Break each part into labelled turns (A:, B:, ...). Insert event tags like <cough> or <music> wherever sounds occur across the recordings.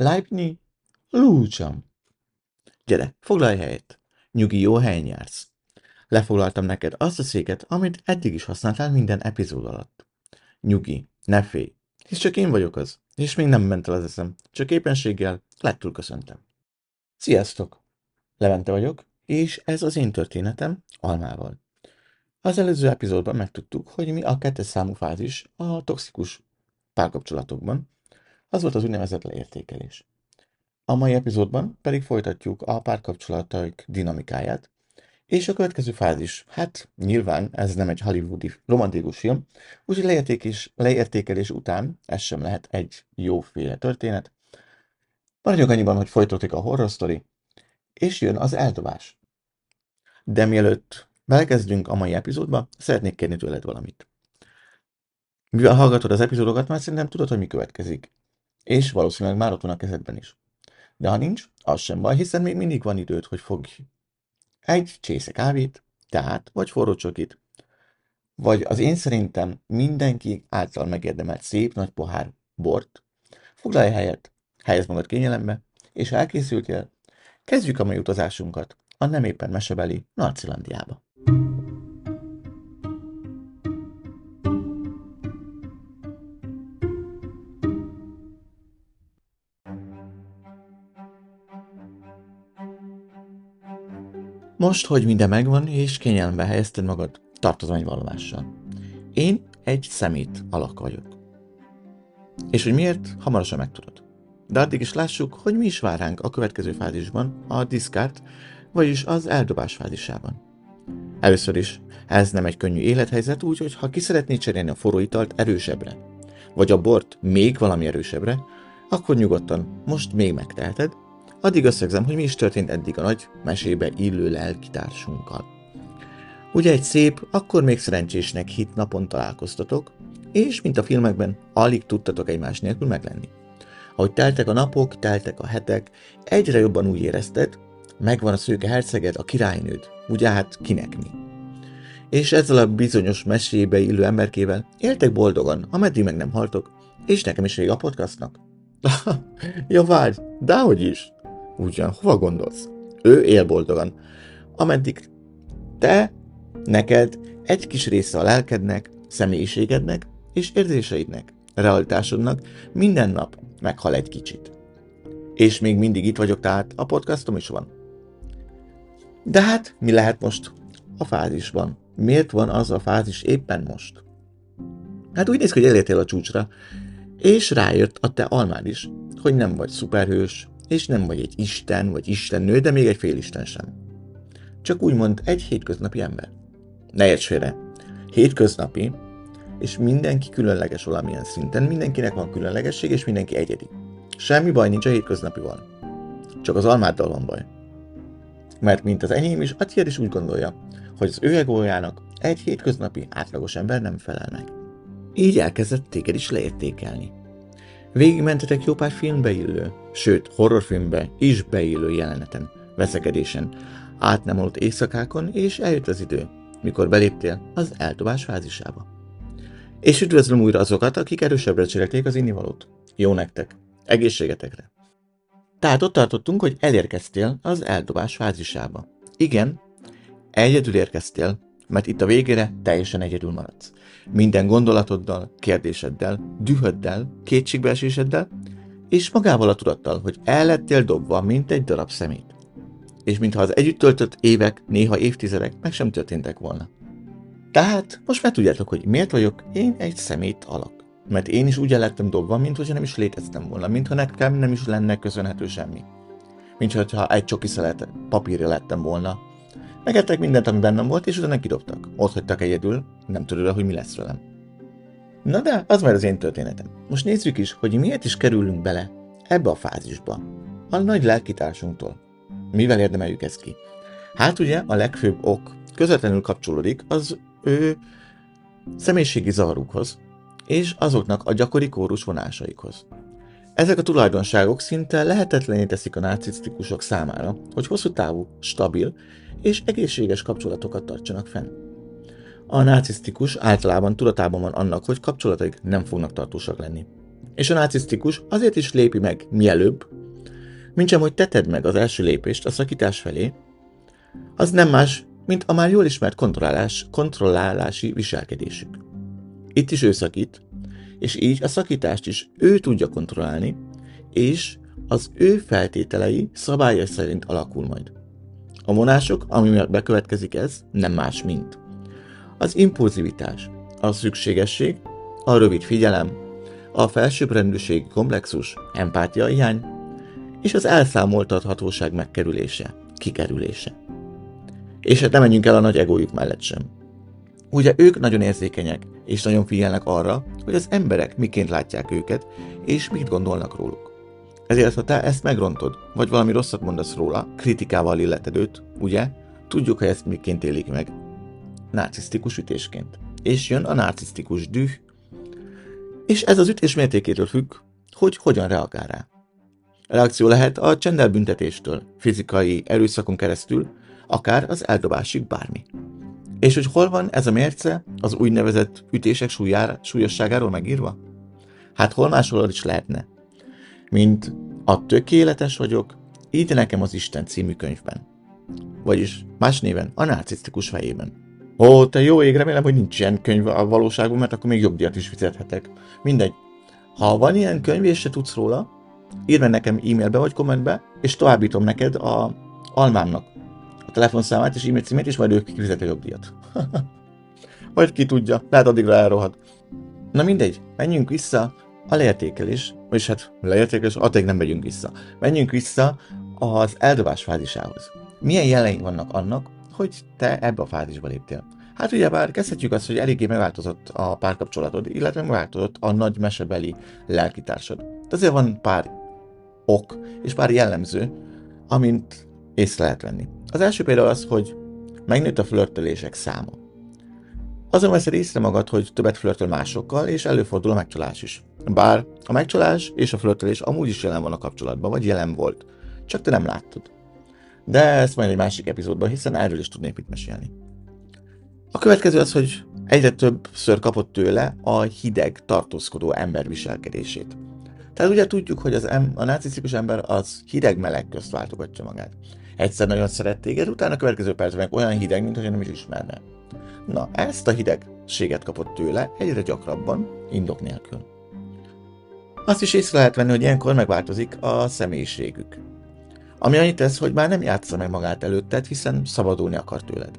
A: Leibni, lúcsam. Gyere, foglalj helyet. Nyugi, jó helyen jársz. Lefoglaltam neked azt a széket, amit eddig is használtál minden epizód alatt. Nyugi, ne félj, hisz csak én vagyok az, és még nem ment el az eszem, csak éppenséggel lettül köszöntem. Sziasztok! Levente vagyok, és ez az én történetem Almával. Az előző epizódban megtudtuk, hogy mi a kettes számú fázis a toxikus párkapcsolatokban, az volt az úgynevezett leértékelés. A mai epizódban pedig folytatjuk a párkapcsolataik dinamikáját, és a következő fázis, hát nyilván ez nem egy hollywoodi romantikus film, úgyhogy leértékelés, leértékelés után ez sem lehet egy jóféle történet. Maradjunk annyiban, hogy folytatódik a horror story, és jön az eldobás. De mielőtt belekezdünk a mai epizódba, szeretnék kérni tőled valamit. Mivel hallgatod az epizódokat, már szerintem tudod, hogy mi következik. És valószínűleg már ott van a kezedben is. De ha nincs, az sem baj, hiszen még mindig van időd, hogy fogj egy csésze kávét, teát vagy forró csokit, vagy az én szerintem mindenki által megérdemelt szép nagy pohár bort, foglalj helyet, helyezd magad kényelembe, és elkészültél, kezdjük a mai utazásunkat a nem éppen mesebeli Narcilandiába. Most, hogy minden megvan, és kényelembe helyezted magad tartozmányvallomással. Én egy szemét alak vagyok. És hogy miért, hamarosan megtudod. De addig is lássuk, hogy mi is vár ránk a következő fázisban, a discard, vagyis az eldobás fázisában. Először is, ez nem egy könnyű élethelyzet, úgyhogy ha ki szeretnéd cserélni a forró italt erősebbre, vagy a bort még valami erősebbre, akkor nyugodtan most még megteheted, Addig összegzem, hogy mi is történt eddig a nagy mesébe illő lelkitársunkkal. Ugye egy szép, akkor még szerencsésnek hit napon találkoztatok, és, mint a filmekben, alig tudtatok egymás nélkül meglenni. Ahogy teltek a napok, teltek a hetek, egyre jobban úgy érezted, megvan a szőke herceged, a királynőd, ugye hát kinek mi. És ezzel a bizonyos mesébe illő emberkével éltek boldogan, ameddig meg nem haltok, és nekem is rég a podcastnak. <laughs> ja, várj, dehogy is. Ugyan, hova gondolsz? Ő él boldogan. Ameddig te, neked egy kis része a lelkednek, személyiségednek és érzéseidnek, realitásodnak minden nap meghal egy kicsit. És még mindig itt vagyok, tehát a podcastom is van. De hát, mi lehet most a fázisban? Miért van az a fázis éppen most? Hát úgy néz ki, hogy elértél a csúcsra, és rájött a te almád is, hogy nem vagy szuperhős, és nem vagy egy isten vagy istennő, de még egy félisten sem. Csak úgymond egy hétköznapi ember. Ne érts. Hétköznapi, és mindenki különleges valamilyen szinten, mindenkinek van különlegesség, és mindenki egyedi. Semmi baj nincs a hétköznapival. Csak az almáddal van baj. Mert mint az enyém is, a tiéd is úgy gondolja, hogy az ő egójának egy hétköznapi átlagos ember nem felel meg. Így elkezdett téged is leértékelni. Végigmentetek jó pár filmbe illő, sőt horrorfilmbe is beillő jeleneten, veszekedésen, át nem aludt éjszakákon, és eljött az idő, mikor beléptél az eltobás fázisába. És üdvözlöm újra azokat, akik erősebbre cserélték az innivalót. Jó nektek! Egészségetekre! Tehát ott tartottunk, hogy elérkeztél az eldobás fázisába. Igen, egyedül érkeztél, mert itt a végére teljesen egyedül maradsz. Minden gondolatoddal, kérdéseddel, dühöddel, kétségbeeséseddel, és magával a tudattal, hogy el lettél dobva, mint egy darab szemét. És mintha az együtt töltött évek, néha évtizedek meg sem történtek volna. Tehát most már tudjátok, hogy miért vagyok én egy szemét alak. Mert én is úgy el lettem dobva, mint hogyha nem is léteztem volna, mintha nekem nem is lenne köszönhető semmi. Mint hogyha egy csoki szelet papírja lettem volna, Megettek mindent, ami bennem volt, és utána kidobtak. Ott hagytak egyedül, nem tudod, hogy mi lesz velem. Na de, az már az én történetem. Most nézzük is, hogy miért is kerülünk bele ebbe a fázisba. A nagy lelkitársunktól. Mivel érdemeljük ezt ki? Hát ugye a legfőbb ok közvetlenül kapcsolódik az ő személyiségi zavarukhoz, és azoknak a gyakori kórus vonásaikhoz. Ezek a tulajdonságok szinte lehetetlené teszik a narcisztikusok számára, hogy hosszú távú, stabil és egészséges kapcsolatokat tartsanak fenn. A narcisztikus általában tudatában van annak, hogy kapcsolataik nem fognak tartósak lenni. És a narcisztikus azért is lépi meg mielőbb, mint sem, hogy teted meg az első lépést a szakítás felé, az nem más, mint a már jól ismert kontrollálás, kontrollálási viselkedésük. Itt is ő szakít, és így a szakítást is ő tudja kontrollálni, és az ő feltételei szabályai szerint alakul majd. A vonások, ami miatt bekövetkezik ez, nem más, mint az impulzivitás, a szükségesség, a rövid figyelem, a felsőbbrendűségi komplexus, empátia hiány, és az elszámoltathatóság megkerülése, kikerülése. És hát nem menjünk el a nagy egójuk mellett sem. Ugye ők nagyon érzékenyek, és nagyon figyelnek arra, hogy az emberek miként látják őket, és mit gondolnak róluk. Ezért, ha te ezt megrontod, vagy valami rosszat mondasz róla, kritikával illeted őt, ugye? Tudjuk, hogy ezt miként élik meg. Narcisztikus ütésként. És jön a narcisztikus düh, és ez az ütés mértékétől függ, hogy hogyan reagál rá. A reakció lehet a csendelbüntetéstől, fizikai erőszakon keresztül, akár az eldobásig bármi. És hogy hol van ez a mérce az úgynevezett ütések súlyára, súlyosságáról megírva? Hát hol máshol is lehetne, mint a tökéletes vagyok, így nekem az Isten című könyvben. Vagyis más néven a narcisztikus fejében. Ó, te jó ég, remélem, hogy nincs ilyen könyv a valóságban, mert akkor még jogdíjat is fizethetek. Mindegy. Ha van ilyen könyv, és se tudsz róla, írd meg nekem e-mailbe vagy kommentbe, és továbbítom neked a almámnak a telefonszámát és e-mail címét, és majd ők kifizet a jogdíjat. vagy <laughs> ki tudja, lehet addigra elrohad. Na mindegy, menjünk vissza a leértékelés, vagyis hát leértékelés, addig nem megyünk vissza. Menjünk vissza az eldobás fázisához. Milyen jelei vannak annak, hogy te ebbe a fázisba léptél? Hát ugye bár kezdhetjük azt, hogy eléggé megváltozott a párkapcsolatod, illetve megváltozott a nagy mesebeli lelkitársad. De azért van pár ok és pár jellemző, amint észre lehet venni. Az első például az, hogy megnőtt a flörtölések száma. Azon veszed észre magad, hogy többet flörtöl másokkal, és előfordul a megcsalás is. Bár a megcsalás és a flörtölés amúgy is jelen van a kapcsolatban, vagy jelen volt. Csak te nem láttad. De ezt majd egy másik epizódban, hiszen erről is tudnék mit mesélni. A következő az, hogy egyre többször kapott tőle a hideg, tartózkodó ember viselkedését. Tehát ugye tudjuk, hogy az em- a narcisztikus ember az hideg-meleg közt váltogatja magát. Egyszer nagyon szeret téged, utána a következő percben olyan hideg, mint nem is ismerne. Na, ezt a hidegséget kapott tőle egyre gyakrabban, indok nélkül. Azt is észre lehet venni, hogy ilyenkor megváltozik a személyiségük. Ami annyit tesz, hogy már nem játsza meg magát előtted, hiszen szabadulni akar tőled.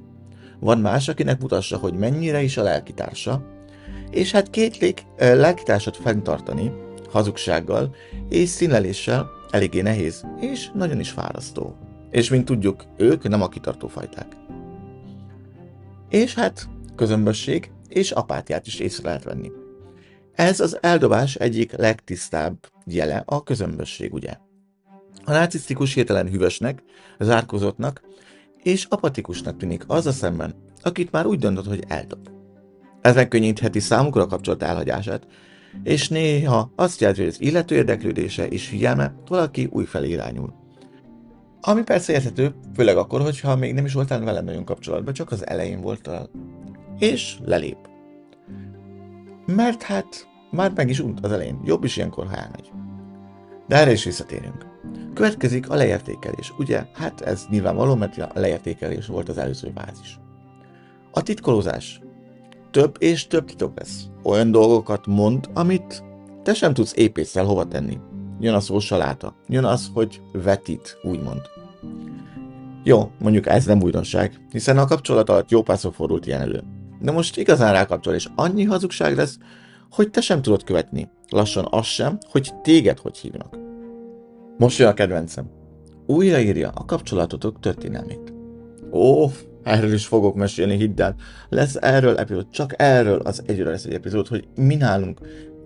A: Van más, akinek mutassa, hogy mennyire is a lelkitársa, és hát két lég, lelkitársat fenntartani, hazugsággal és színleléssel eléggé nehéz, és nagyon is fárasztó. És mint tudjuk, ők nem a kitartó fajták. És hát közömbösség és apátiát is észre lehet venni. Ez az eldobás egyik legtisztább jele a közömbösség, ugye? A narcisztikus hirtelen hűvösnek, zárkozottnak és apatikusnak tűnik az a szemben, akit már úgy döntött, hogy eldob. Ez megkönnyítheti számukra a kapcsolat elhagyását, és néha azt jelenti, hogy az illető érdeklődése és figyelme valaki újfelé irányul. Ami persze érthető, főleg akkor, hogyha még nem is voltál velem nagyon kapcsolatban, csak az elején voltál. És lelép. Mert hát már meg is unt az elején, jobb is ilyenkor, ha elmegy. De erre is visszatérünk. Következik a leértékelés. Ugye, hát ez nyilvánvaló, mert a leértékelés volt az előző fázis. A titkolózás. Több és több titok lesz. Olyan dolgokat mond, amit te sem tudsz épésszel hova tenni. Jön a szó saláta. Jön az, hogy vetít, úgymond. Jó, mondjuk ez nem újdonság, hiszen a kapcsolat alatt jó pászok fordult ilyen elő. De most igazán rákapcsol, és annyi hazugság lesz, hogy te sem tudod követni. Lassan az sem, hogy téged hogy hívnak. Most jön a kedvencem. Újraírja a kapcsolatotok történelmét. Ó, erről is fogok mesélni, hidd el. Lesz erről epizód, csak erről az egyre lesz egy epizód, hogy mi nálunk,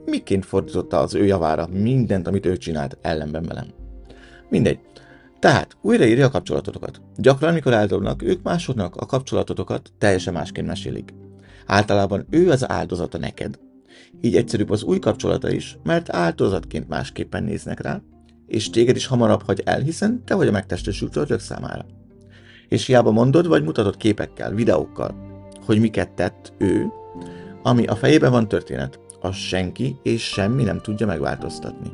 A: miként fordította az ő javára mindent, amit ő csinált ellenben velem. Mindegy. Tehát újraírja a kapcsolatotokat. Gyakran, amikor eldobnak, ők másodnak a kapcsolatotokat teljesen másként mesélik. Általában ő az áldozata neked. Így egyszerűbb az új kapcsolata is, mert áldozatként másképpen néznek rá, és téged is hamarabb hagy el, hiszen te vagy a megtestesült ördög számára. És hiába mondod, vagy mutatod képekkel, videókkal, hogy miket tett ő, ami a fejében van történet, azt senki és semmi nem tudja megváltoztatni.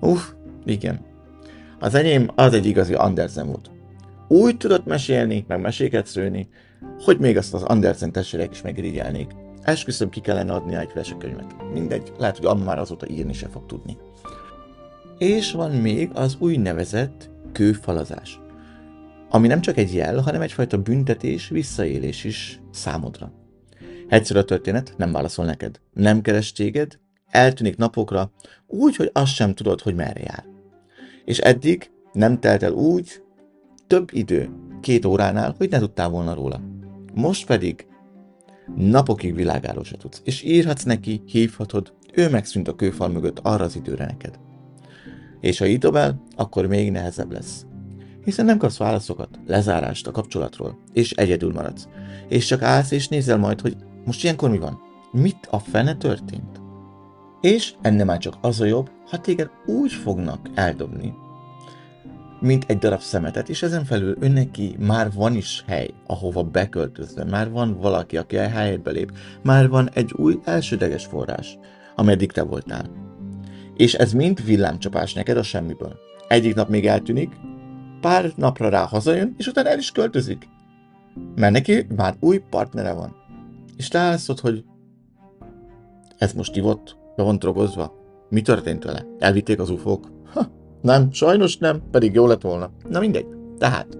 A: Uff, igen. Az enyém az egy igazi Andersen volt. Úgy tudott mesélni, meg meséket szőni, hogy még azt az Andersen testvérek is megirigyelnék. Esküszöm, ki kellene adni egy vesekönyvet. Mindegy, lehet, hogy amma már azóta írni se fog tudni. És van még az úgynevezett kőfalazás, ami nem csak egy jel, hanem egyfajta büntetés, visszaélés is számodra. Egyszer a történet nem válaszol neked, nem keres téged, eltűnik napokra, úgy, hogy azt sem tudod, hogy merre jár. És eddig nem telt el úgy, több idő, két óránál, hogy ne tudtál volna róla. Most pedig napokig világáról se tudsz, és írhatsz neki, hívhatod, ő megszűnt a kőfal mögött arra az időre neked. És ha így dobál, akkor még nehezebb lesz. Hiszen nem kapsz válaszokat, lezárást a kapcsolatról, és egyedül maradsz. És csak állsz és nézel majd, hogy most ilyenkor mi van? Mit a fene történt? És ennek már csak az a jobb, ha téged úgy fognak eldobni, mint egy darab szemetet, és ezen felül önneki már van is hely, ahova beköltözve, már van valaki, aki a helyedbe lép, már van egy új elsődleges forrás, ameddig te voltál. És ez mind villámcsapás neked a semmiből. Egyik nap még eltűnik, pár napra rá hazajön, és utána el is költözik. Mert neki már új partnere van. És te állszod, hogy ez most ivott, be van drogozva. Mi történt vele? Elvitték az ufók? Ha, nem, sajnos nem, pedig jó lett volna. Na mindegy. Tehát,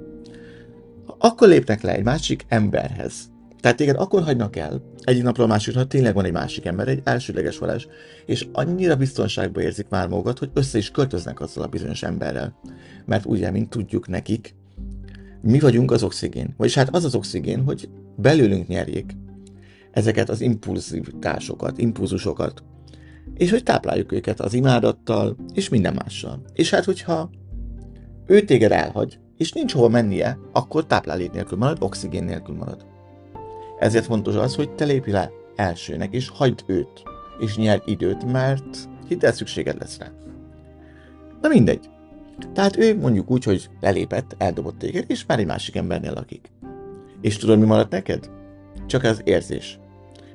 A: akkor lépnek le egy másik emberhez. Tehát téged akkor hagynak el, egyik napról a másikra, ha tényleg van egy másik ember, egy elsődleges valás, és annyira biztonságban érzik már magukat, hogy össze is költöznek azzal a bizonyos emberrel. Mert ugye, mint tudjuk nekik, mi vagyunk az oxigén. Vagyis hát az az oxigén, hogy belőlünk nyerjék ezeket az impulzivitásokat, impulzusokat, és hogy tápláljuk őket az imádattal, és minden mással. És hát, hogyha ő téged elhagy, és nincs hova mennie, akkor táplálék nélkül marad, oxigén nélkül marad. Ezért fontos az, hogy te lépj le elsőnek, és hagyd őt, és nyerj időt, mert hidd szükséged lesz rá. Na mindegy. Tehát ő mondjuk úgy, hogy belépett, eldobott téged, és már egy másik embernél lakik. És tudod, mi maradt neked? Csak az érzés.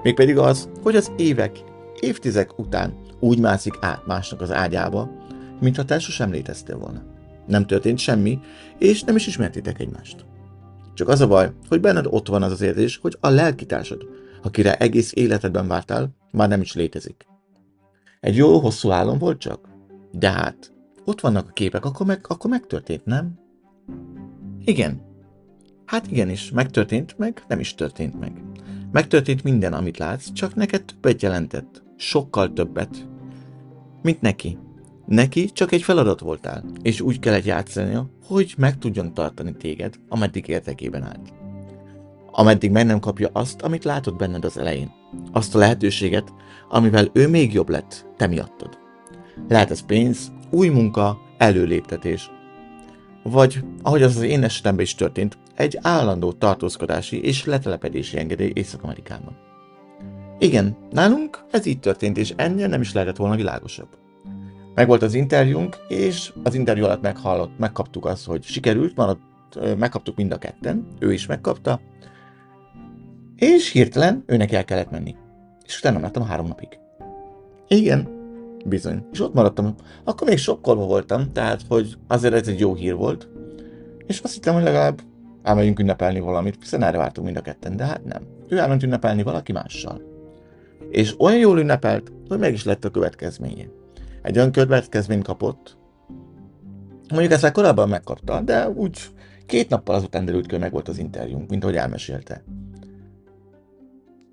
A: Mégpedig az, hogy az évek, évtizek után úgy mászik át másnak az ágyába, mintha te sosem léteztél volna. Nem történt semmi, és nem is ismertétek egymást. Csak az a baj, hogy benned ott van az az érzés, hogy a lelkitársad, akire egész életedben vártál, már nem is létezik. Egy jó hosszú álom volt csak? De hát, ott vannak a képek, akkor, meg, akkor megtörtént, nem? Igen. Hát igenis, megtörtént, meg nem is történt meg. Megtörtént minden, amit látsz, csak neked többet jelentett. Sokkal többet. Mint neki. Neki csak egy feladat voltál, és úgy kellett játszania, hogy meg tudjon tartani téged, ameddig értekében állt. Ameddig meg nem kapja azt, amit látott benned az elején. Azt a lehetőséget, amivel ő még jobb lett, te miattad. Lehet ez pénz, új munka, előléptetés. Vagy, ahogy az az én esetemben is történt, egy állandó tartózkodási és letelepedési engedély Észak-Amerikában. Igen, nálunk ez így történt, és ennél nem is lehetett volna világosabb. Megvolt az interjúnk, és az interjú alatt meghallott, megkaptuk azt, hogy sikerült, maradt, megkaptuk mind a ketten, ő is megkapta, és hirtelen őnek el kellett menni. És utána láttam három napig. Igen, bizony. És ott maradtam. Akkor még sokkolva voltam, tehát, hogy azért ez egy jó hír volt. És azt hittem, hogy legalább elmegyünk ünnepelni valamit, hiszen erre vártunk mind a ketten, de hát nem. Ő elment ünnepelni valaki mással. És olyan jól ünnepelt, hogy meg is lett a következménye. Egy olyan következményt kapott, mondjuk ezt már korábban megkapta, de úgy két nappal azután derült ki, meg volt az interjúnk, mint ahogy elmesélte.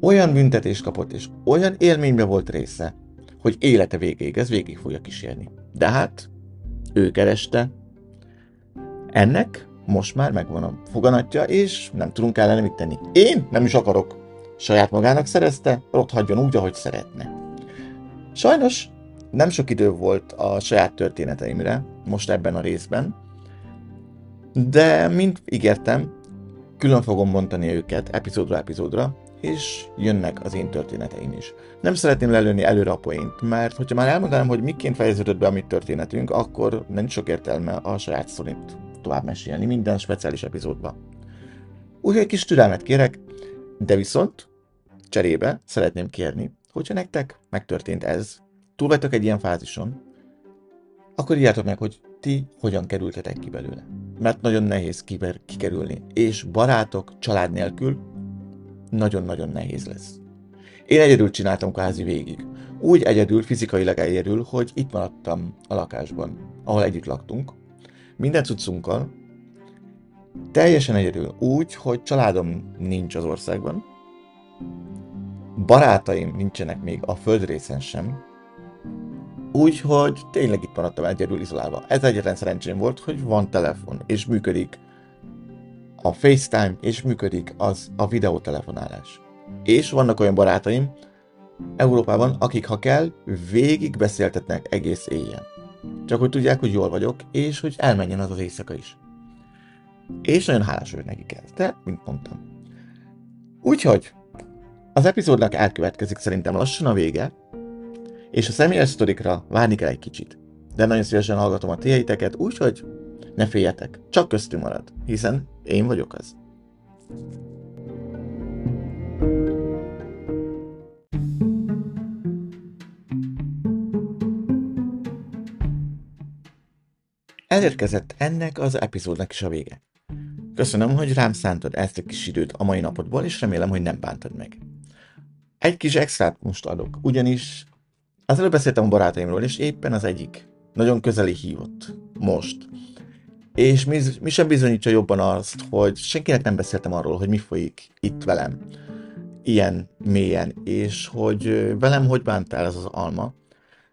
A: Olyan büntetést kapott, és olyan élménybe volt része, hogy élete végéig ez végig fogja kísérni. De hát, ő kereste, ennek most már megvan a foganatja, és nem tudunk ellene mit tenni. Én nem is akarok. Saját magának szerezte, ott hagyjon úgy, ahogy szeretne. Sajnos nem sok idő volt a saját történeteimre, most ebben a részben, de, mint ígértem, külön fogom bontani őket epizódra epizódra, és jönnek az én történeteim is. Nem szeretném lelőni előre a poént, mert hogyha már elmondanám, hogy miként fejeződött be a mi történetünk, akkor nem sok értelme a saját szorint tovább mesélni minden speciális epizódban. Úgyhogy kis türelmet kérek, de viszont cserébe szeretném kérni, hogyha nektek megtörtént ez, túl vagytok egy ilyen fázison, akkor írjátok meg, hogy ti hogyan kerültetek ki belőle. Mert nagyon nehéz kiber, kikerülni. És barátok, család nélkül nagyon-nagyon nehéz lesz. Én egyedül csináltam kvázi végig. Úgy egyedül, fizikailag egyedül, hogy itt maradtam a lakásban, ahol együtt laktunk. Minden cuccunkkal, teljesen egyedül, úgy, hogy családom nincs az országban, barátaim nincsenek még a földrészen sem, úgyhogy tényleg itt maradtam egyedül izolálva. Ez egyetlen szerencsém volt, hogy van telefon, és működik a FaceTime, és működik az a videótelefonálás. És vannak olyan barátaim Európában, akik ha kell, végig beszéltetnek egész éjjel. Csak hogy tudják, hogy jól vagyok, és hogy elmenjen az az éjszaka is. És nagyon hálás vagyok nekik ez, de, mint mondtam. Úgyhogy, az epizódnak elkövetkezik szerintem lassan a vége, és a személyes sztorikra várni kell egy kicsit. De nagyon szívesen hallgatom a tiéteket, úgyhogy ne féljetek, csak köztünk marad, hiszen én vagyok az. Elérkezett ennek az epizódnak is a vége. Köszönöm, hogy rám szántad ezt a kis időt a mai napodból, és remélem, hogy nem bántad meg. Egy kis extrát most adok, ugyanis az előbb beszéltem a barátaimról, és éppen az egyik nagyon közeli hívott. Most. És mi, mi sem bizonyítsa jobban azt, hogy senkinek nem beszéltem arról, hogy mi folyik itt velem. Ilyen mélyen, és hogy velem hogy bántál ez az alma.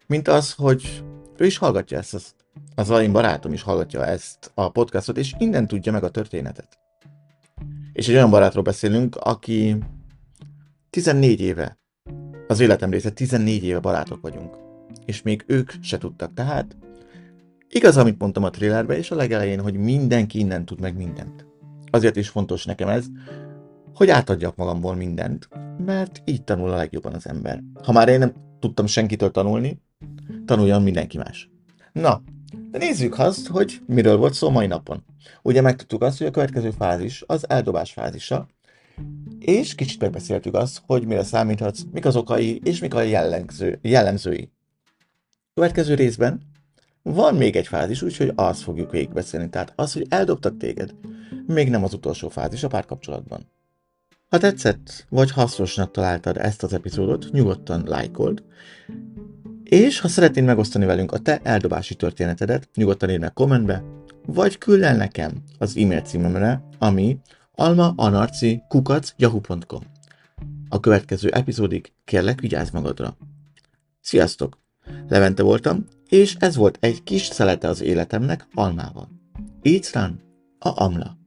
A: Mint az, hogy ő is hallgatja ezt, az, az én barátom is hallgatja ezt a podcastot, és innen tudja meg a történetet. És egy olyan barátról beszélünk, aki 14 éve az életem része 14 éve barátok vagyunk. És még ők se tudtak, tehát igaz, amit mondtam a trailerbe és a legelején, hogy mindenki innen tud meg mindent. Azért is fontos nekem ez, hogy átadjak magamból mindent, mert így tanul a legjobban az ember. Ha már én nem tudtam senkitől tanulni, tanuljon mindenki más. Na, de nézzük azt, hogy miről volt szó mai napon. Ugye megtudtuk azt, hogy a következő fázis az eldobás fázisa, és kicsit megbeszéltük azt, hogy mire számíthatsz, mik az okai, és mik a jellemző, jellemzői. Következő részben van még egy fázis, úgyhogy azt fogjuk végigbeszélni. Tehát az, hogy eldobtak téged, még nem az utolsó fázis a párkapcsolatban. Ha tetszett, vagy hasznosnak találtad ezt az epizódot, nyugodtan lájkold, és ha szeretnéd megosztani velünk a te eldobási történetedet, nyugodtan írd meg kommentbe, vagy küld el nekem az e-mail címemre, ami almaanarci.yahoo.com A következő epizódig kérlek vigyázz magadra. Sziasztok! Levente voltam, és ez volt egy kis szelete az életemnek almával. Így a Amla.